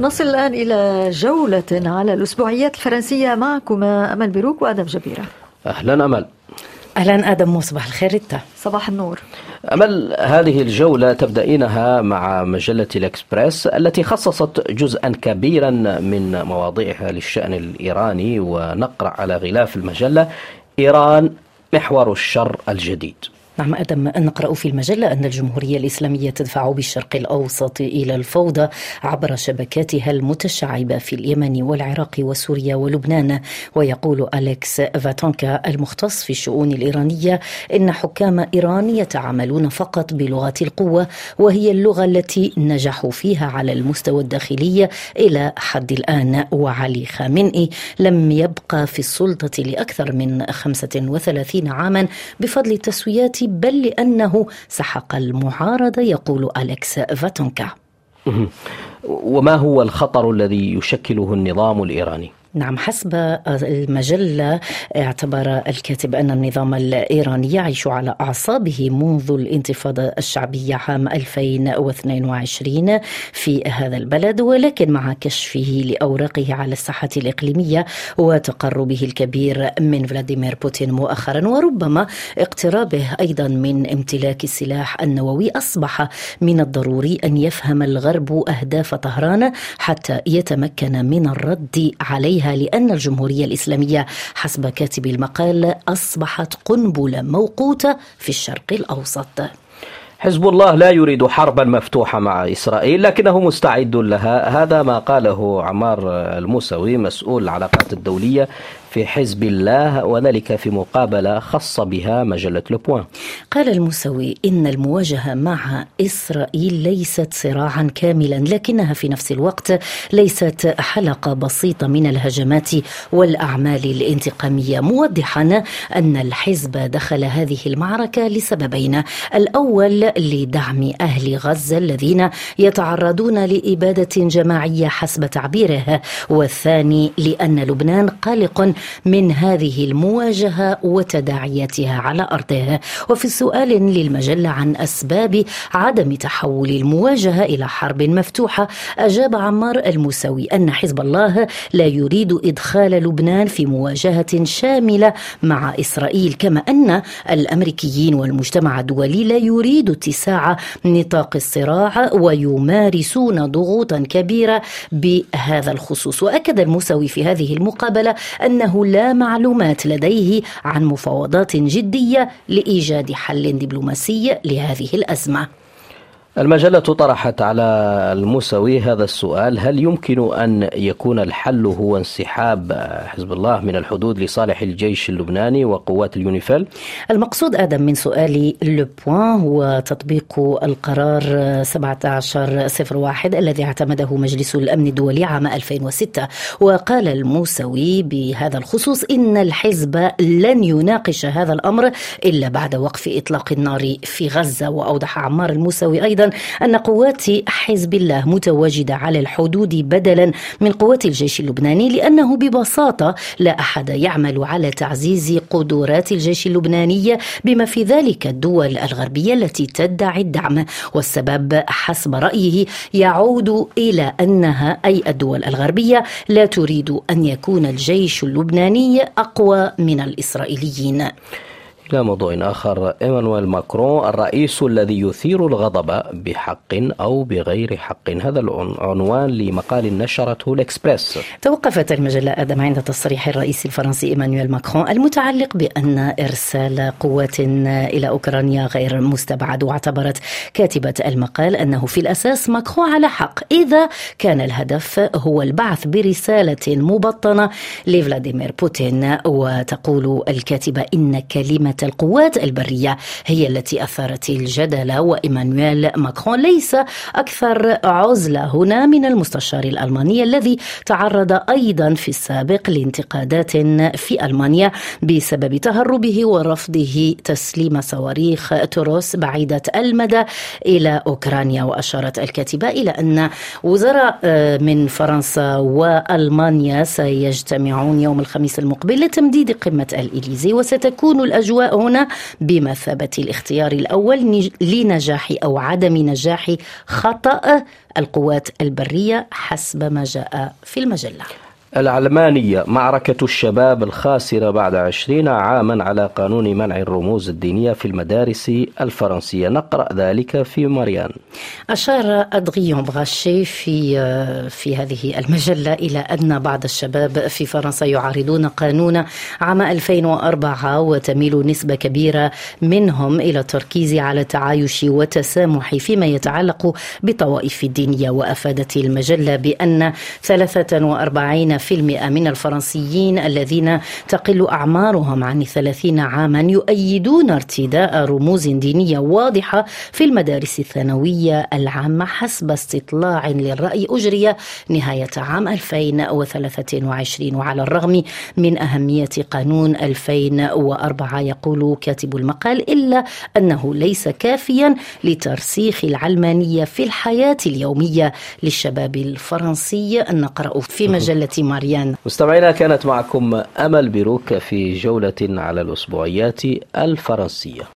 نصل الآن إلى جولة على الأسبوعيات الفرنسية معكما أمل بروك وآدم جبيرة. أهلا أمل. أهلا أدم وصباح الخير انت صباح النور. أمل هذه الجولة تبدأينها مع مجلة الإكسبريس التي خصصت جزءا كبيرا من مواضيعها للشأن الإيراني ونقرأ على غلاف المجلة إيران محور الشر الجديد. نعم أدم نقرأ في المجلة أن الجمهورية الإسلامية تدفع بالشرق الأوسط إلى الفوضى عبر شبكاتها المتشعبة في اليمن والعراق وسوريا ولبنان. ويقول أليكس فاتونكا المختص في الشؤون الإيرانية إن حكام إيران يتعاملون فقط بلغة القوة وهي اللغة التي نجحوا فيها على المستوى الداخلي إلى حد الآن. وعلي خامنئي لم يبقى في السلطة لأكثر من 35 عاما بفضل تسويات بل لأنه سحق المعارضة يقول أليكس فاتونكا وما هو الخطر الذي يشكله النظام الإيراني؟ نعم حسب المجلة اعتبر الكاتب أن النظام الإيراني يعيش على أعصابه منذ الانتفاضة الشعبية عام 2022 في هذا البلد ولكن مع كشفه لأوراقه على الساحة الإقليمية وتقربه الكبير من فلاديمير بوتين مؤخرا وربما اقترابه أيضا من امتلاك السلاح النووي أصبح من الضروري أن يفهم الغرب أهداف طهران حتى يتمكن من الرد عليها. لأن الجمهورية الإسلامية حسب كاتب المقال أصبحت قنبلة موقوتة في الشرق الأوسط. حزب الله لا يريد حربا مفتوحة مع إسرائيل لكنه مستعد لها. هذا ما قاله عمار الموسوي مسؤول العلاقات الدولية في حزب الله وذلك في مقابلة خص بها مجلة لوبوان قال الموسوي إن المواجهة مع إسرائيل ليست صراعا كاملا لكنها في نفس الوقت ليست حلقة بسيطة من الهجمات والأعمال الانتقامية موضحا أن الحزب دخل هذه المعركة لسببين. الأول لدعم أهل غزة الذين يتعرضون لإبادة جماعية حسب تعبيره والثاني لأن لبنان قلق من هذه المواجهة وتداعياتها على أرضه. وفي سؤال للمجلة عن أسباب عدم تحول المواجهة إلى حرب مفتوحة أجاب عمار الموسوي أن حزب الله لا يريد إدخال لبنان في مواجهة شاملة مع إسرائيل كما أن الأمريكيين والمجتمع الدولي لا يريد اتساع نطاق الصراع ويمارسون ضغوطا كبيرة بهذا الخصوص. وأكد الموسوي في هذه المقابلة أنه أنه لا معلومات لديه عن مفاوضات جدية لإيجاد حل دبلوماسي لهذه الأزمة. المجلة طرحت على الموسوي هذا السؤال هل يمكن أن يكون الحل هو انسحاب حزب الله من الحدود لصالح الجيش اللبناني وقوات اليونيفيل؟ المقصود آدم من سؤال لوبوان هو تطبيق القرار 1701 الذي اعتمده مجلس الأمن الدولي عام 2006 وقال الموسوي بهذا الخصوص إن الحزب لن يناقش هذا الأمر إلا بعد وقف إطلاق النار في غزة وأوضح عمار الموسوي أيضا أن قوات حزب الله متواجدة على الحدود بدلا من قوات الجيش اللبناني لأنه ببساطة لا أحد يعمل على تعزيز قدرات الجيش اللبناني بما في ذلك الدول الغربية التي تدعي الدعم. والسبب حسب رأيه يعود إلى أنها أي الدول الغربية لا تريد أن يكون الجيش اللبناني أقوى من الإسرائيليين. إلى موضوع آخر. إيمانويل ماكرون الرئيس الذي يثير الغضب بحق أو بغير حق. هذا العنوان لمقال نشرته الإكسبريس. توقفت المجلة آدم عند تصريح الرئيس الفرنسي إيمانويل ماكرون المتعلق بأن إرسال قوات إلى أوكرانيا غير مستبعد. واعتبرت كاتبة المقال أنه في الأساس ماكرون على حق. إذا كان الهدف هو البعث برسالة مبطنة لفلاديمير بوتين. وتقول الكاتبة إن كلمة القوات البرية هي التي أثارت الجدل وإيمانويل ماكرون. ليس أكثر عزلة هنا من المستشار الألماني الذي تعرض أيضا في السابق لانتقادات في ألمانيا بسبب تهربه ورفضه تسليم صواريخ تروس بعيدة المدى إلى أوكرانيا. وأشارت الكاتبة إلى أن وزراء من فرنسا وألمانيا سيجتمعون يوم الخميس المقبل لتمديد قمة الإليزي وستكون الأجواء هنا بمثابة الاختيار الأول لنجاح أو عدم نجاح خطأ القوات البرية حسب ما جاء في المجلة. العلمانية معركة الشباب الخاسرة بعد عشرين عاما على قانون منع الرموز الدينية في المدارس الفرنسية. نقرأ ذلك في مريان أشار أدغيون بغاشي في في هذه المجلة إلى أن بعض الشباب في فرنسا يعارضون قانون عام 2004 وتميل نسبة كبيرة منهم إلى التركيز على التعايش والتسامح فيما يتعلق بالطوائف الدينية. وأفادت المجلة بأن 43 من الفرنسيين الذين تقل أعمارهم عن 30 عاما يؤيدون ارتداء رموز دينية واضحة في المدارس الثانوية العامة حسب استطلاع للرأي. أجري نهاية عام 2023 وعلى الرغم من أهمية قانون 2004 يقول كاتب المقال إلا أنه ليس كافيا لترسيخ العلمانية في الحياة اليومية للشباب الفرنسي. نقرأ في مجلة ماريان. مستمعينا كانت معكم أمل بروك في جولة على الأسبوعيات الفرنسية.